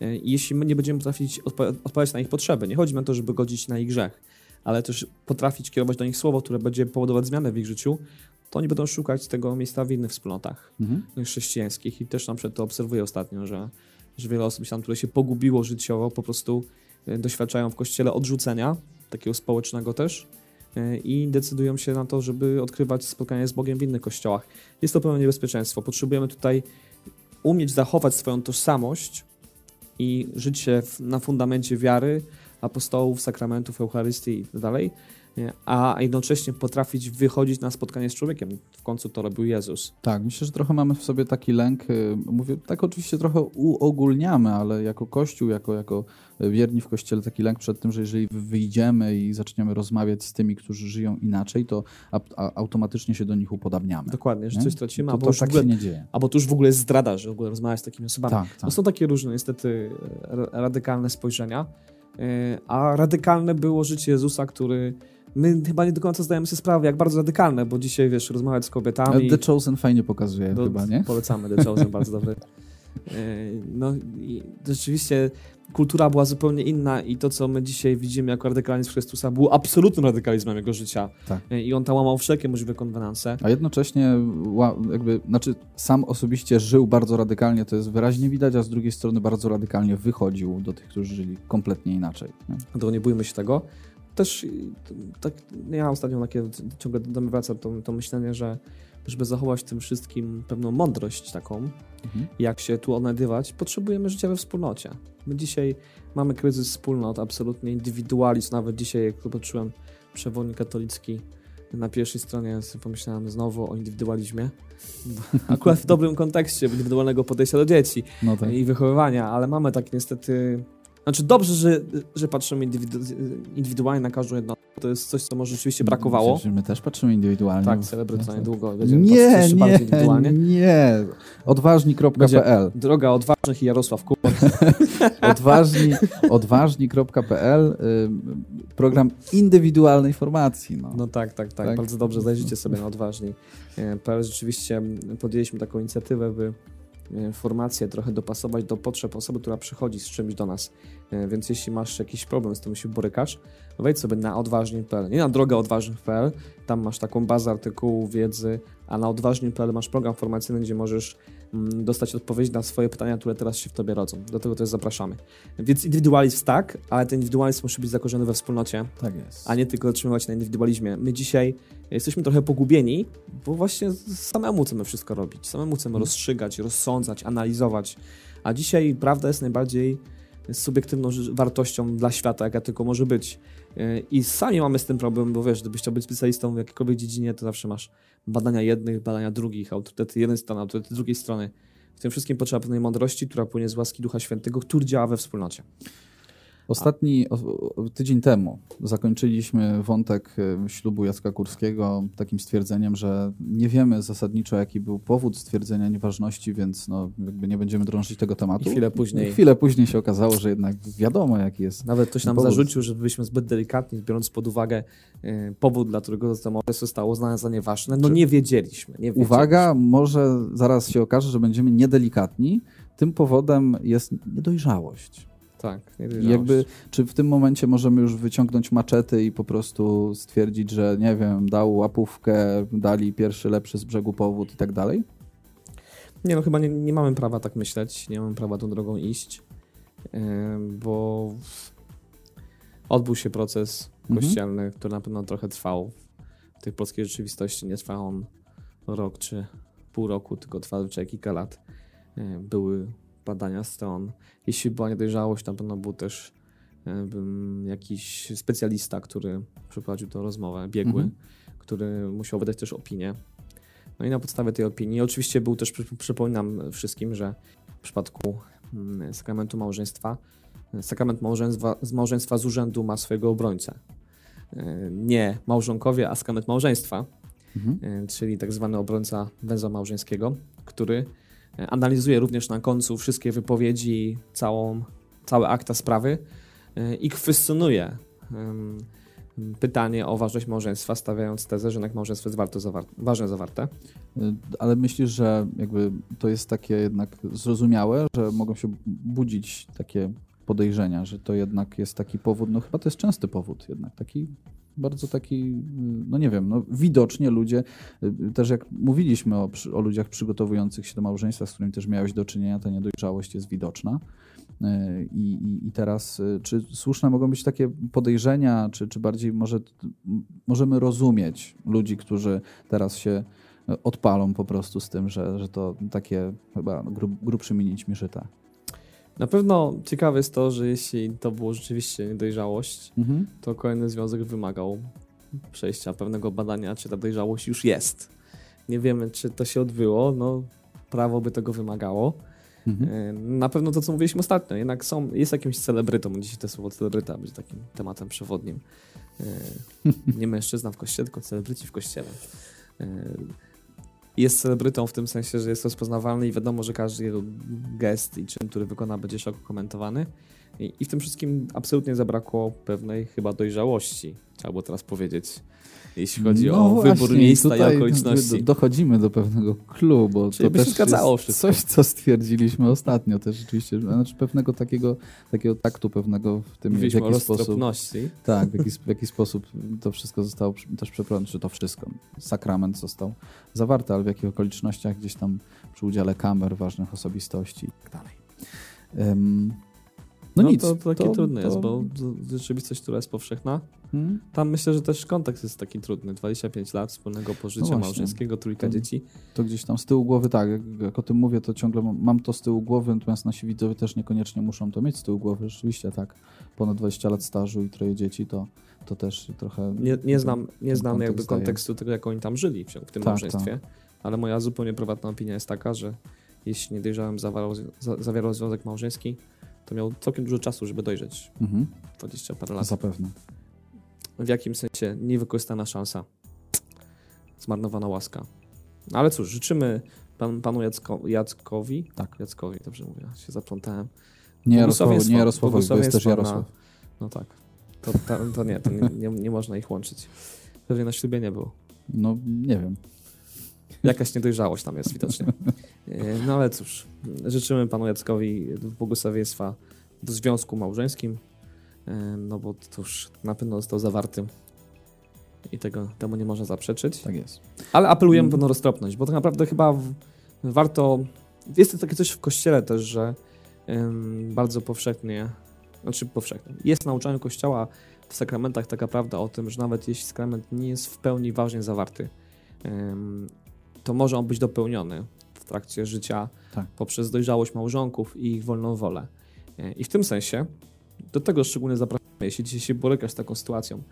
[SPEAKER 2] E, I jeśli my nie będziemy potrafić odpowiadać na ich potrzeby, nie chodzi o to, żeby godzić na ich grzech, ale też potrafić kierować do nich słowo, które będzie powodować zmianę w ich życiu, to oni będą szukać tego miejsca w innych wspólnotach mhm. chrześcijańskich. I też na przykład to obserwuję ostatnio, że że wiele osób tam, które się pogubiło życiowo, po prostu e, doświadczają w kościele odrzucenia, takiego społecznego też, e, i decydują się na to, żeby odkrywać spotkanie z Bogiem w innych kościołach. Jest to pewne niebezpieczeństwo. Potrzebujemy tutaj umieć zachować swoją tożsamość i żyć się na fundamencie wiary, apostołów, sakramentów, Eucharystii i tak dalej, a jednocześnie potrafić wychodzić na spotkanie z człowiekiem. W końcu to robił Jezus.
[SPEAKER 3] Tak, myślę, że trochę mamy w sobie taki lęk, y, mówię, tak oczywiście trochę uogólniamy, ale jako Kościół, jako, jako wierni w Kościele taki lęk przed tym, że jeżeli wyjdziemy i zaczniemy rozmawiać z tymi, którzy żyją inaczej, to a, a automatycznie się do nich upodabniamy.
[SPEAKER 2] Dokładnie, że nie? coś tracimy,
[SPEAKER 3] to, albo, to tak ogóle, się nie dzieje.
[SPEAKER 2] albo to już w ogóle jest zdrada, że w ogóle rozmawiać z takimi osobami. Tak, tak. No są takie różne niestety radykalne spojrzenia, y, a radykalne było życie Jezusa, który my chyba nie do końca zdajemy sobie sprawę, jak bardzo radykalne, bo dzisiaj, wiesz, rozmawiać z kobietami...
[SPEAKER 3] The Chosen fajnie pokazuje do, chyba, nie?
[SPEAKER 2] Polecamy The Chosen, bardzo dobry. E, no i rzeczywiście kultura była zupełnie inna i to, co my dzisiaj widzimy jako radykalizm Chrystusa, było absolutnym radykalizmem jego życia. Tak. E, I on tam łamał wszelkie możliwe konwenanse.
[SPEAKER 3] A jednocześnie jakby, znaczy sam osobiście żył bardzo radykalnie, to jest wyraźnie widać, a z drugiej strony bardzo radykalnie wychodził do tych, którzy żyli kompletnie inaczej.
[SPEAKER 2] Nie? To nie bójmy się tego też tak, ja ostatnio takie ciągle do mnie wraca to, to myślenie, że żeby zachować tym wszystkim pewną mądrość taką,
[SPEAKER 3] Mhm.
[SPEAKER 2] jak się tu odnajdywać, potrzebujemy życia we wspólnocie. My dzisiaj mamy kryzys wspólnot, absolutnie indywidualizm. Nawet dzisiaj, jak zobaczyłem przewodnik katolicki na pierwszej stronie, pomyślałem znowu o indywidualizmie. Akurat w dobrym kontekście indywidualnego podejścia do dzieci
[SPEAKER 3] No tak.
[SPEAKER 2] i wychowywania, ale mamy tak niestety. Znaczy, dobrze, że, że patrzymy indywidu indywidualnie na każdą jednostkę. To jest coś, co może rzeczywiście brakowało.
[SPEAKER 3] Przecież my też patrzymy indywidualnie.
[SPEAKER 2] Tak, celebryt
[SPEAKER 3] tak.
[SPEAKER 2] niedługo będziemy
[SPEAKER 3] Nie,
[SPEAKER 2] indywidualnie.
[SPEAKER 3] nie, nie. Odważni.pl
[SPEAKER 2] Droga odważnych i Jarosław Kuba.
[SPEAKER 3] Odważni, odważni.pl y, Program indywidualnej formacji. No.
[SPEAKER 2] No tak, tak, tak,
[SPEAKER 3] Tak.
[SPEAKER 2] Bardzo dobrze. Zajrzyjcie sobie na odważni.pl. Rzeczywiście podjęliśmy taką inicjatywę, by formację trochę dopasować do potrzeb osoby, która przychodzi z czymś do nas. E, Więc jeśli masz jakiś problem z tym się borykasz, wejdź sobie na odważni.pl. Nie na drogę odważnych.pl, tam masz taką bazę artykułów, wiedzy, a na odważni.pl masz program formacyjny, gdzie możesz dostać odpowiedź na swoje pytania, które teraz się w tobie rodzą. Do tego też zapraszamy. Więc indywidualizm tak, ale ten indywidualizm musi być zakorzeniony we wspólnocie
[SPEAKER 3] Tak jest.
[SPEAKER 2] a nie tylko zatrzymywać na indywidualizmie. My dzisiaj jesteśmy trochę pogubieni, bo właśnie samemu chcemy wszystko robić, samemu chcemy rozstrzygać, rozsądzać, analizować, a dzisiaj prawda jest najbardziej subiektywną wartością dla świata, jaka tylko może być. Yy, I sami mamy z tym problem, bo wiesz, gdybyś chciał być specjalistą w jakiejkolwiek dziedzinie, to zawsze masz badania jednych, badania drugich, autorytety jednej strony, autorytety drugiej strony. W tym wszystkim potrzeba pewnej mądrości, która płynie z łaski Ducha Świętego, który działa we wspólnocie.
[SPEAKER 3] Ostatni o, tydzień temu zakończyliśmy wątek y, ślubu Jacka Kurskiego takim stwierdzeniem, że nie wiemy zasadniczo, jaki był powód stwierdzenia nieważności, więc no, jakby nie będziemy drążyć tego tematu.
[SPEAKER 2] I chwilę później-
[SPEAKER 3] Chwilę później się okazało, że jednak wiadomo, jaki jest.
[SPEAKER 2] Nawet ktoś nam
[SPEAKER 3] Powód.
[SPEAKER 2] zarzucił, że byliśmy zbyt delikatni, biorąc pod uwagę e, powód, dla którego to małżeństwo zostało uznane za nieważne. No
[SPEAKER 3] Czy-
[SPEAKER 2] nie wiedzieliśmy. Nie wiedzieliśmy.
[SPEAKER 3] Uwaga, może zaraz się okaże, że będziemy niedelikatni. Tym powodem jest niedojrzałość.
[SPEAKER 2] Tak,
[SPEAKER 3] jakby, czy w tym momencie możemy już wyciągnąć maczety i po prostu stwierdzić, że nie wiem, dał łapówkę, dali pierwszy lepszy z brzegu powód i tak dalej?
[SPEAKER 2] Nie no, chyba nie, nie mamy prawa tak myśleć, nie mamy prawa tą drogą iść, bo odbył się proces
[SPEAKER 3] Mhm.
[SPEAKER 2] kościelny, który na pewno trochę trwał. W tej polskiej rzeczywistości nie trwał on rok czy pół roku, tylko trwał zazwyczaj kilka lat. E, Były badania stron. Jeśli była niedojrzałość, na pewno był też e, jakiś specjalista, który przeprowadził tę rozmowę, biegły,
[SPEAKER 3] Mhm.
[SPEAKER 2] który musiał wydać też opinię. No i na podstawie tej opinii, oczywiście był też, przy- przypominam wszystkim, że w przypadku mm, sakramentu małżeństwa, sakrament małżeństwa z małżeństwa z urzędu ma swojego obrońcę. E, Nie małżonkowie, a sakrament małżeństwa,
[SPEAKER 3] Mhm.
[SPEAKER 2] e, czyli tak zwany obrońca węzła małżeńskiego, który analizuje również na końcu wszystkie wypowiedzi, całą, całe akta sprawy e, i kwestionuje pytanie o ważność małżeństwa, stawiając tezę, że jednak małżeństwo jest warto zawar- ważne zawarte.
[SPEAKER 3] Y, Ale myślisz, że jakby to jest takie jednak zrozumiałe, że mogą się budzić takie podejrzenia, że to jednak jest taki powód, no chyba to jest częsty powód jednak, taki bardzo taki, no nie wiem, no widocznie ludzie, y, też jak mówiliśmy o, o ludziach przygotowujących się do małżeństwa, z którymi też miałeś do czynienia, ta niedojrzałość jest widoczna. Y, I, i, I teraz, y, czy słuszne mogą być takie podejrzenia, czy, czy bardziej może możemy rozumieć ludzi, którzy teraz się odpalą po prostu z tym, że, że to takie chyba grub, grubszymi nićmi szyte.
[SPEAKER 2] Na pewno ciekawe jest to, że jeśli to było rzeczywiście niedojrzałość,
[SPEAKER 3] Mhm.
[SPEAKER 2] to kolejny związek wymagał przejścia pewnego badania, czy ta dojrzałość już jest. Nie wiemy, czy to się odbyło, no prawo by tego wymagało.
[SPEAKER 3] Mhm.
[SPEAKER 2] E, Na pewno to, co mówiliśmy ostatnio, jednak są, jest jakimś celebrytą, dzisiaj to słowo celebryta będzie takim tematem przewodnim. E, Nie mężczyzna w kościele, tylko celebryci w kościele. Jest celebrytą w tym sensie, że jest rozpoznawalny i wiadomo, że każdy jego gest i czyn, który wykona, będzie szeroko komentowany. I w tym wszystkim absolutnie zabrakło pewnej chyba dojrzałości, trzeba było teraz powiedzieć, jeśli chodzi
[SPEAKER 3] No
[SPEAKER 2] o
[SPEAKER 3] właśnie,
[SPEAKER 2] wybór miejsca i okoliczności.
[SPEAKER 3] do- Dochodzimy do pewnego klubu. bo
[SPEAKER 2] Czyli
[SPEAKER 3] to też
[SPEAKER 2] zgadzało wszystko.
[SPEAKER 3] coś, co stwierdziliśmy ostatnio też rzeczywiście. Znaczy pewnego takiego, takiego taktu pewnego w tym, w
[SPEAKER 2] Mówiliśmy o
[SPEAKER 3] jaki sposób. Tak, w jaki, w jaki sposób to wszystko zostało też przeprowadzone, czy to wszystko, sakrament został zawarty, ale w jakich okolicznościach gdzieś tam przy udziale kamer, ważnych osobistości i tak dalej.
[SPEAKER 1] No,
[SPEAKER 2] No,
[SPEAKER 1] nic.
[SPEAKER 2] to, to takie trudne
[SPEAKER 1] to-
[SPEAKER 2] jest, bo rzeczywistość, która jest powszechna,
[SPEAKER 1] Hmm?
[SPEAKER 2] tam myślę, że też kontekst jest taki trudny. 25 lat wspólnego pożycia
[SPEAKER 1] No
[SPEAKER 2] małżeńskiego, trójka
[SPEAKER 1] To-
[SPEAKER 2] dzieci.
[SPEAKER 1] To gdzieś tam z tyłu głowy, tak, jak, jak o tym mówię, to ciągle mam, to z tyłu głowy, natomiast nasi widzowie też niekoniecznie muszą to mieć z tyłu głowy. Rzeczywiście tak, ponad 20 lat stażu i troje dzieci, to, to też trochę...
[SPEAKER 2] Nie, nie znam, nie znam
[SPEAKER 1] kontekst
[SPEAKER 2] jakby
[SPEAKER 1] daje.
[SPEAKER 2] kontekstu tego, jak oni tam żyli w, w tym
[SPEAKER 1] Tak,
[SPEAKER 2] małżeństwie, ale moja zupełnie prywatna opinia jest taka, że jeśli nie dojrzałem zawierał, za- zawierał związek małżeński, to miał całkiem dużo czasu, żeby dojrzeć.
[SPEAKER 1] Mhm,
[SPEAKER 2] 20 parę lat.
[SPEAKER 1] zapewne.
[SPEAKER 2] W jakim sensie niewykorzystana szansa. Zmarnowana łaska. No Ale cóż, życzymy pan, panu Jacko, Jackowi,
[SPEAKER 1] Tak.
[SPEAKER 2] Jackowi, dobrze mówię, się zaplątałem.
[SPEAKER 1] Nie Jarosław,
[SPEAKER 2] Błogosławieństwo-
[SPEAKER 1] nie Jarosławowi, bo jest też Jarosław.
[SPEAKER 2] No tak. To, to, to nie, to nie, nie, nie można ich łączyć. Pewnie na ślubie nie było.
[SPEAKER 1] No nie wiem.
[SPEAKER 2] Jakaś niedojrzałość tam jest widocznie. E, No ale cóż, życzymy panu Jackowi błogosławieństwa w związku małżeńskim, e, no bo to już na pewno został zawarty i tego, temu nie można zaprzeczyć.
[SPEAKER 1] Tak jest.
[SPEAKER 2] Ale apelujemy
[SPEAKER 1] Mm.
[SPEAKER 2] o roztropność, bo tak naprawdę chyba w, warto. Jest to takie coś w kościele też, że ym, bardzo powszechnie, znaczy powszechnie, jest nauczanie kościoła w sakramentach taka prawda o tym, że nawet jeśli sakrament nie jest w pełni ważnie zawarty, ym, to może on być dopełniony w trakcie życia
[SPEAKER 1] Tak.
[SPEAKER 2] poprzez dojrzałość małżonków i ich wolną wolę. Yy, I w tym sensie do tego szczególnie zapraszamy, jeśli dzisiaj się borykasz z taką sytuacją,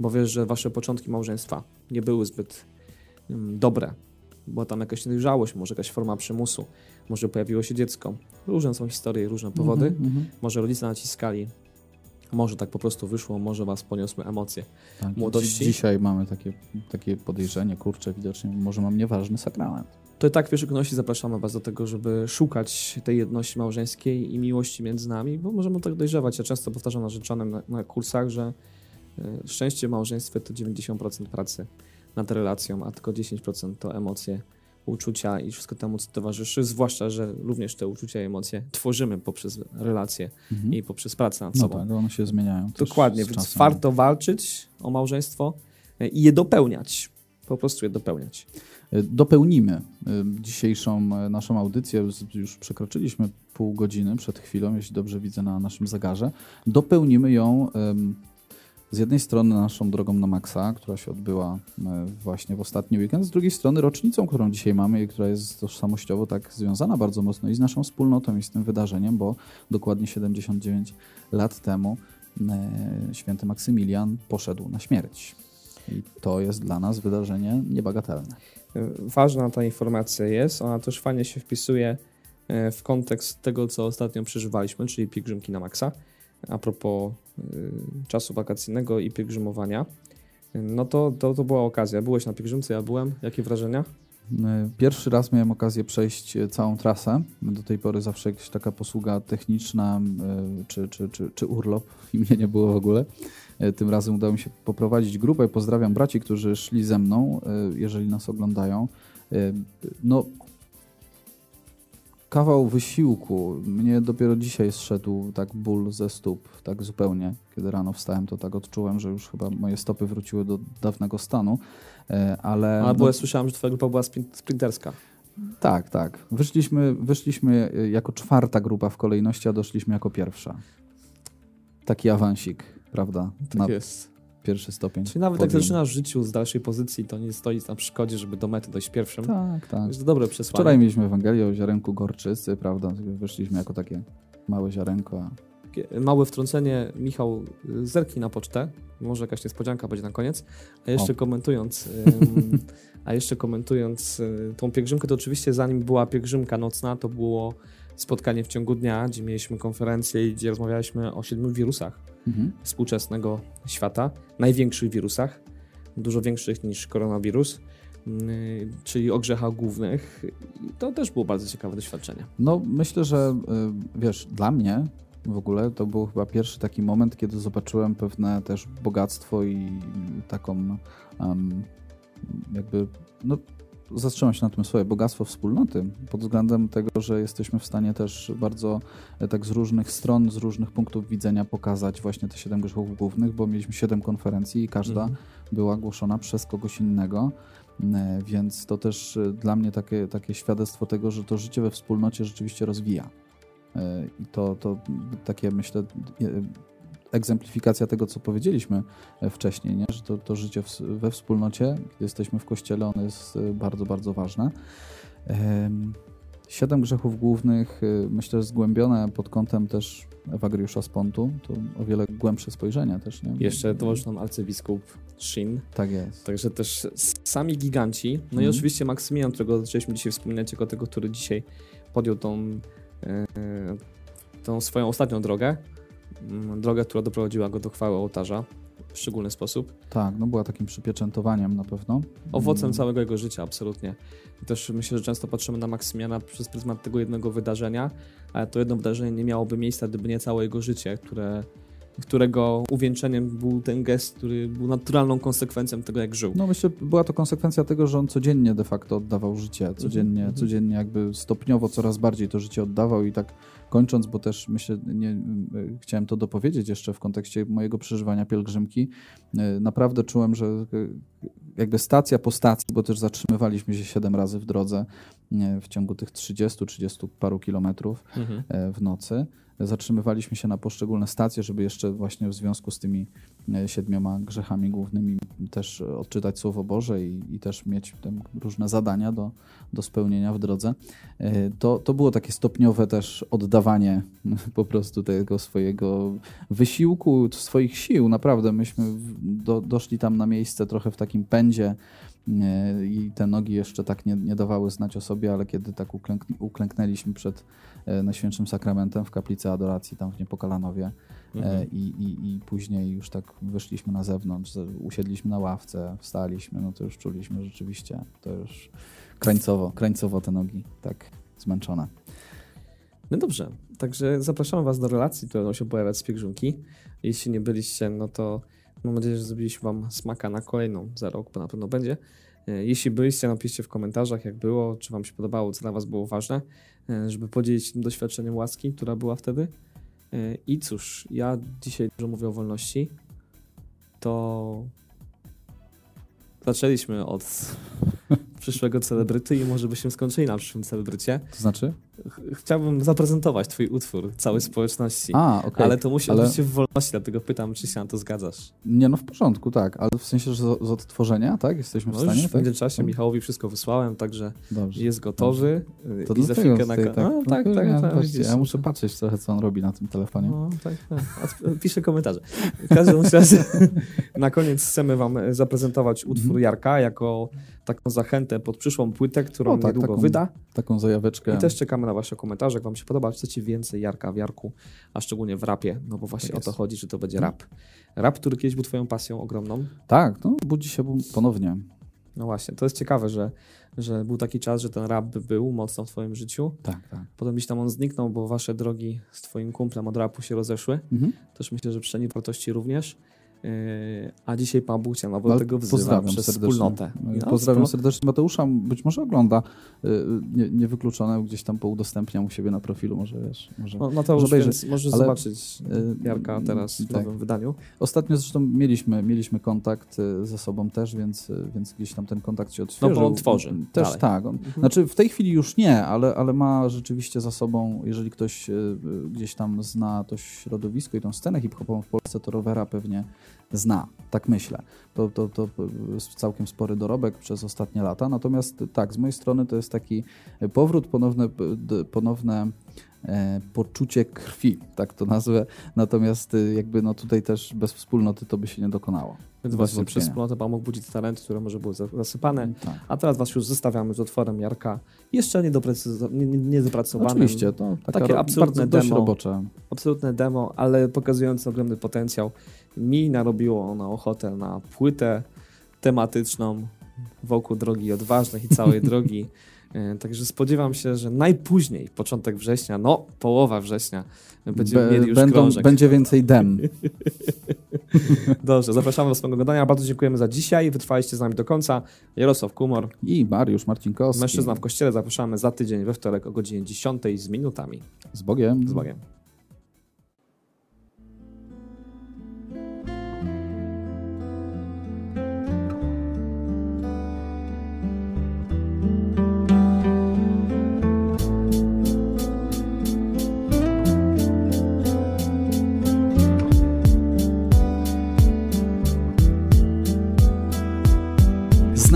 [SPEAKER 2] bo wiesz, że wasze początki małżeństwa nie były zbyt ym, dobre. Była tam jakaś niedojrzałość, może jakaś forma przymusu, może pojawiło się dziecko. Różne są historie, różne powody.
[SPEAKER 1] Mhm, mhm.
[SPEAKER 2] Może rodzice naciskali, może tak po prostu wyszło, może was poniosły emocje.
[SPEAKER 1] Tak.
[SPEAKER 2] Młodości.
[SPEAKER 1] Dzi- Dzisiaj mamy takie, takie podejrzenie, kurczę, widocznie może mam nieważny sakrament.
[SPEAKER 2] To i tak w pierwszej zapraszamy was do tego, żeby szukać tej jedności małżeńskiej i miłości między nami, bo możemy tak dojrzewać. Ja często powtarzam narzeczonym na, na kursach, że y, szczęście w małżeństwie to 90% pracy nad relacją, a tylko 10% to emocje, uczucia i wszystko temu, co towarzyszy, zwłaszcza, że również te uczucia i emocje tworzymy poprzez relacje
[SPEAKER 1] Mhm.
[SPEAKER 2] i poprzez pracę nad
[SPEAKER 1] No
[SPEAKER 2] sobą.
[SPEAKER 1] tak, one się zmieniają.
[SPEAKER 2] Dokładnie, więc
[SPEAKER 1] czasem.
[SPEAKER 2] warto walczyć o małżeństwo y, i je dopełniać. Po prostu je dopełniać.
[SPEAKER 1] E, Dopełnimy e, dzisiejszą e, naszą audycję. Już przekroczyliśmy pół godziny przed chwilą, jeśli dobrze widzę na naszym zegarze. Dopełnimy ją z jednej strony naszą drogą na Maxa, która się odbyła właśnie w ostatni weekend, z drugiej strony rocznicą, którą dzisiaj mamy i która jest tożsamościowo tak związana bardzo mocno i z naszą wspólnotą i z tym wydarzeniem, bo dokładnie 79 lat temu święty Maksymilian poszedł na śmierć. I to jest dla nas wydarzenie niebagatelne.
[SPEAKER 2] Ważna ta informacja jest, ona też fajnie się wpisuje e, w kontekst tego, co ostatnio przeżywaliśmy, czyli pielgrzymki na maksa. A propos y, czasu wakacyjnego i pielgrzymowania, no to, to, to była okazja. Byłeś na pielgrzymce, ja byłem. Jakie wrażenia?
[SPEAKER 1] E, Pierwszy raz miałem okazję przejść e, całą trasę. Do tej pory zawsze jakaś taka posługa techniczna e, czy, czy, czy, czy urlop i mnie nie było w ogóle. E, Tym razem udało mi się poprowadzić grupę. Pozdrawiam braci, którzy szli ze mną, e, jeżeli nas oglądają. E, No, kawał wysiłku. Mnie dopiero dzisiaj zszedł tak ból ze stóp, tak zupełnie. Kiedy rano wstałem, to tak odczułem, że już chyba moje stopy wróciły do dawnego stanu. Ale,
[SPEAKER 2] Ale bo
[SPEAKER 1] no,
[SPEAKER 2] ja słyszałem, że twoja grupa była sprin- sprinterska.
[SPEAKER 1] tak, tak. Wyszliśmy, wyszliśmy jako czwarta grupa w kolejności, a doszliśmy jako pierwsza. Taki awansik, prawda?
[SPEAKER 2] Tak
[SPEAKER 1] na
[SPEAKER 2] jest.
[SPEAKER 1] pierwszy stopień.
[SPEAKER 2] Czyli nawet jak
[SPEAKER 1] podium.
[SPEAKER 2] zaczynasz w życiu z dalszej pozycji, to nie stoi na przeszkodzie, żeby do mety dojść pierwszym.
[SPEAKER 1] Tak, tak.
[SPEAKER 2] Jest to dobre przesłanie.
[SPEAKER 1] Wczoraj mieliśmy Ewangelię o ziarenku gorczycy, prawda? Wyszliśmy jako takie małe ziarenko.
[SPEAKER 2] Małe wtrącenie, Michał, zerknij na pocztę. Może jakaś niespodzianka będzie na koniec. A jeszcze
[SPEAKER 1] O.
[SPEAKER 2] komentując, ym, a jeszcze komentując y, tą pielgrzymkę, to oczywiście zanim była pielgrzymka nocna, to było spotkanie w ciągu dnia, gdzie mieliśmy konferencję i gdzie rozmawialiśmy o siedmiu wirusach
[SPEAKER 1] Mhm.
[SPEAKER 2] współczesnego świata, największych wirusach, dużo większych niż koronawirus, y, czyli o grzechach głównych. I to też było bardzo ciekawe doświadczenie.
[SPEAKER 1] No, myślę, że y, wiesz, dla mnie w ogóle to był chyba pierwszy taki moment, kiedy zobaczyłem pewne też bogactwo i taką em, jakby, no zatrzymam się na tym słowie, bogactwo wspólnoty pod względem tego, że jesteśmy w stanie też bardzo e, tak z różnych stron, z różnych punktów widzenia pokazać właśnie te siedem grzechów głównych, bo mieliśmy siedem konferencji i każda
[SPEAKER 2] Mhm.
[SPEAKER 1] była głoszona przez kogoś innego. E, Więc to też e, dla mnie takie, takie świadectwo tego, że to życie we wspólnocie rzeczywiście rozwija. I to, to takie, myślę, egzemplifikacja tego, co powiedzieliśmy wcześniej, nie? że to, to życie we wspólnocie, kiedy jesteśmy w kościele, ono jest bardzo, bardzo ważne. Siedem grzechów głównych, myślę, że zgłębione pod kątem też Ewagriusza z Pontu, to o wiele głębsze spojrzenie też, nie?
[SPEAKER 2] Jeszcze towarzysz nam arcybiskup Shin.
[SPEAKER 1] Tak jest.
[SPEAKER 2] Także też sami giganci. No mm. i oczywiście Maksymilian, którego zaczęliśmy dzisiaj wspominać, jako tego, który dzisiaj podjął tą, e, tą swoją ostatnią drogę. Mm, drogę, która doprowadziła go do chwały ołtarza w szczególny sposób.
[SPEAKER 1] Tak, no była takim przypieczętowaniem na pewno.
[SPEAKER 2] Owocem mm. całego jego życia, absolutnie. I też myślę, że często patrzymy na Maksymiana przez pryzmat tego jednego wydarzenia, ale to jedno wydarzenie nie miałoby miejsca, gdyby nie całe jego życie, które którego uwieńczeniem był ten gest, który był naturalną konsekwencją tego, jak żył.
[SPEAKER 1] No myślę, była to konsekwencja tego, że on codziennie de facto oddawał życie, codziennie, mm -hmm. codziennie jakby stopniowo coraz bardziej to życie oddawał i tak kończąc, bo też myślę, nie, chciałem to dopowiedzieć jeszcze w kontekście mojego przeżywania pielgrzymki, e, naprawdę czułem, że e, jakby stacja po stacji, bo też zatrzymywaliśmy się siedem razy w drodze w ciągu tych 30-30 paru kilometrów mhm. E, w nocy, zatrzymywaliśmy się na poszczególne stacje, żeby jeszcze właśnie w związku z tymi e, siedmioma grzechami głównymi też odczytać Słowo Boże i, i też mieć różne zadania do, do spełnienia w drodze. E, to, to było takie stopniowe też oddawanie po prostu tego swojego wysiłku, swoich sił. Naprawdę myśmy do, doszli tam na miejsce trochę w takim pędzie i te nogi jeszcze tak nie, nie dawały znać o sobie, ale kiedy tak uklęk, uklęknęliśmy przed e, Najświętszym Sakramentem w kaplicy adoracji tam w Niepokalanowie e, mhm. i, i, i później już tak wyszliśmy na zewnątrz, usiedliśmy na ławce, wstaliśmy, no to już czuliśmy rzeczywiście, to już krańcowo, krańcowo te nogi tak zmęczone.
[SPEAKER 2] No dobrze, także zapraszamy Was do relacji, które będą się pojawiać z pielgrzymki. Jeśli nie byliście, no to Mam nadzieję, że zrobiliśmy Wam smaka na kolejną za rok, bo na pewno będzie. E, jeśli byliście, napiszcie w komentarzach, jak było, czy Wam się podobało, co dla Was było ważne, e, żeby podzielić się tym doświadczeniem łaski, która była wtedy. E, I cóż, ja dzisiaj dużo mówię o wolności. To zaczęliśmy od przyszłego celebryty i może byśmy skończyli na przyszłym celebrycie.
[SPEAKER 1] To znaczy?
[SPEAKER 2] Chciałbym zaprezentować twój utwór całej społeczności.
[SPEAKER 1] A, okay.
[SPEAKER 2] Ale to musi ale... odbyć się w wolności, dlatego pytam, czy się na to zgadzasz.
[SPEAKER 1] Nie, no w porządku, tak. Ale w sensie, że z, z odtworzenia, tak? Jesteśmy
[SPEAKER 2] no
[SPEAKER 1] w stanie,
[SPEAKER 2] już
[SPEAKER 1] tak?
[SPEAKER 2] w międzyczasie tak? Michałowi wszystko wysłałem, także Dobrze. jest gotowy.
[SPEAKER 1] Dobrze. To I za chwilkę na... Tak, no, tak, tak, ja, tak, tak ja muszę patrzeć trochę, co on robi na tym telefonie. No,
[SPEAKER 2] tak, tak. Piszę komentarze. W każdym razie na koniec chcemy wam zaprezentować utwór mhm. Jarka jako taką zachętę pod przyszłą płytę, którą o, tak, niedługo taką, wyda.
[SPEAKER 1] Taką zajaweczkę.
[SPEAKER 2] I też czekamy na wasze komentarze, jak wam się podoba, chcecie więcej Jarka w Jarku, a szczególnie w rapie, no bo właśnie tak o to chodzi, że to będzie rap. Rap, który kiedyś był twoją pasją ogromną.
[SPEAKER 1] Tak, no budzi się ponownie.
[SPEAKER 2] No właśnie, to jest ciekawe, że, że był taki czas, że ten rap był mocno w twoim życiu.
[SPEAKER 1] Tak, tak.
[SPEAKER 2] Potem gdzieś tam on zniknął, bo wasze drogi z twoim kumplem od rapu się rozeszły. Mhm. Też myślę, że przeni wartości również. Yy, a dzisiaj Pan Bóg cię do tego wzywa pozdrawiam przez serdecznie. wspólnotę.
[SPEAKER 1] No, pozdrawiam serdecznie Mateusza, być może ogląda, yy, nie, niewykluczone, gdzieś tam poudostępniam u siebie na profilu, może wiesz. Może,
[SPEAKER 2] no, Mateusz, może obejrzeć. możesz ale, zobaczyć yy, Jarka teraz w tak. nowym wydaniu.
[SPEAKER 1] Ostatnio zresztą mieliśmy, mieliśmy kontakt ze sobą też, więc, więc gdzieś tam ten kontakt się odświeżył. No
[SPEAKER 2] bo on tworzy.
[SPEAKER 1] Też dalej. tak. On, mhm. Znaczy w tej chwili już nie, ale, ale ma rzeczywiście za sobą, jeżeli ktoś gdzieś tam zna to środowisko i tą scenę hip-hopową w Polsce, to rowera pewnie zna, tak myślę. To, to, to jest całkiem spory dorobek przez ostatnie lata. Natomiast tak, z mojej strony to jest taki powrót, ponowne, ponowne e, poczucie krwi, tak to nazwę. Natomiast e, jakby no tutaj też bez wspólnoty to by się nie dokonało.
[SPEAKER 2] Więc właśnie przez wspólnotę Pan mógł budzić talenty, które może były zasypane. Tak. A teraz Was już zostawiamy z otworem Jarka. Jeszcze niedopracowanym.
[SPEAKER 1] Nie, Oczywiście, to takie absolutne demo. Robocze.
[SPEAKER 2] Absolutne demo, ale pokazujące ogromny potencjał mi narobiło ono ochotę na płytę tematyczną wokół drogi odważnych i całej drogi. E, także spodziewam się, że najpóźniej, początek września, no połowa września, będziemy Be, mieli już będą, krążek.
[SPEAKER 1] Będzie więcej dem.
[SPEAKER 2] Dobrze, zapraszamy do swojego gadania. Bardzo dziękujemy za dzisiaj. Wytrwaliście z nami do końca. Jarosław Kumor
[SPEAKER 1] i Mariusz Marcinkowski.
[SPEAKER 2] Mężczyzna w Kościele. Zapraszamy za tydzień we wtorek o godzinie 10 z minutami.
[SPEAKER 1] Z Bogiem.
[SPEAKER 2] Z Bogiem.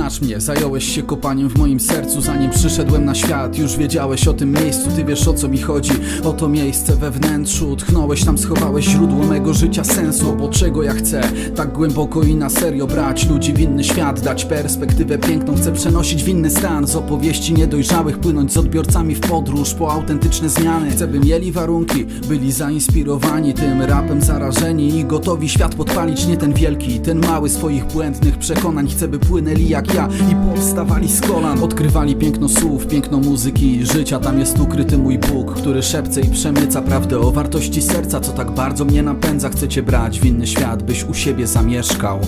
[SPEAKER 3] Znasz mnie Zająłeś się kopaniem w moim sercu Zanim przyszedłem na świat. Już wiedziałeś o tym miejscu Ty wiesz o co mi chodzi. O to miejsce we wnętrzu Tchnąłeś tam, schowałeś źródło mego życia sensu Bo czego ja chcę? Tak głęboko i na serio brać Ludzi w inny świat Dać perspektywę piękną Chcę przenosić w inny stan. Z opowieści niedojrzałych Płynąć z odbiorcami w podróż Po autentyczne zmiany. Chcę by mieli warunki Byli zainspirowani tym rapem zarażeni I gotowi świat podpalić Nie ten wielki, ten mały swoich błędnych przekonań. Chcę by płynęli jak ja i powstawali z kolan. Odkrywali piękno słów, piękno muzyki i życia. Tam jest ukryty mój Bóg, który szepce i przemyca Prawdę o wartości serca, co tak bardzo mnie napędza. Chcecie brać w inny świat, byś u siebie zamieszkał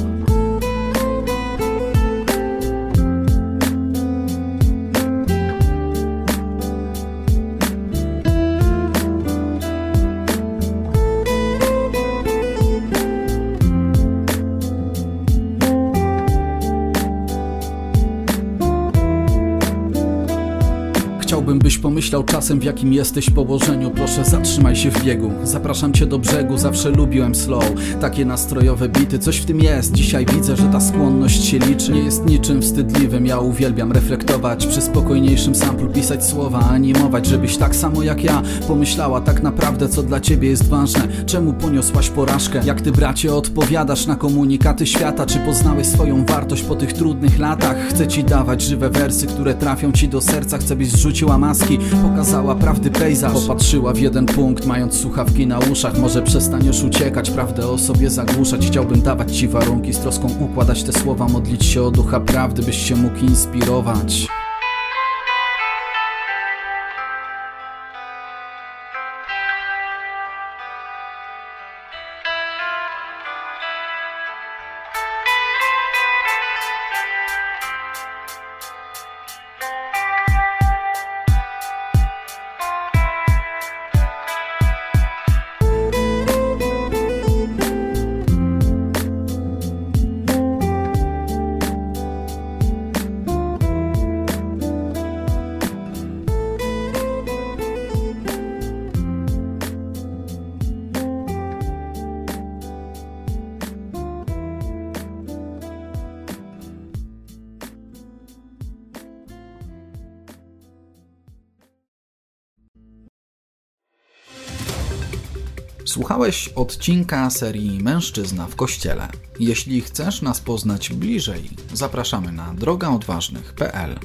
[SPEAKER 3] czasem w jakim jesteś położeniu Proszę zatrzymaj się w biegu Zapraszam cię do brzegu, zawsze lubiłem slow Takie nastrojowe bity, coś w tym jest Dzisiaj widzę, że ta skłonność się liczy Nie jest niczym wstydliwym, ja uwielbiam reflektować Przy spokojniejszym samplu pisać słowa, animować Żebyś tak samo jak ja pomyślała tak naprawdę co dla ciebie jest ważne Czemu poniosłaś porażkę? Jak ty bracie odpowiadasz na komunikaty świata? Czy poznałeś swoją wartość po tych trudnych latach? Chcę ci dawać żywe wersy, które trafią ci do serca Chcę byś zrzuciła maski, pokazała prawdy pejzaż Popatrzyła w jeden punkt, mając słuchawki na uszach. Może przestaniesz uciekać, prawdę o sobie zagłuszać. Chciałbym dawać ci warunki, z troską układać te słowa. Modlić się o ducha prawdy, byś się mógł inspirować Słuchałeś odcinka serii Mężczyzna w Kościele. Jeśli chcesz nas poznać bliżej, zapraszamy na drogaodważnych.pl.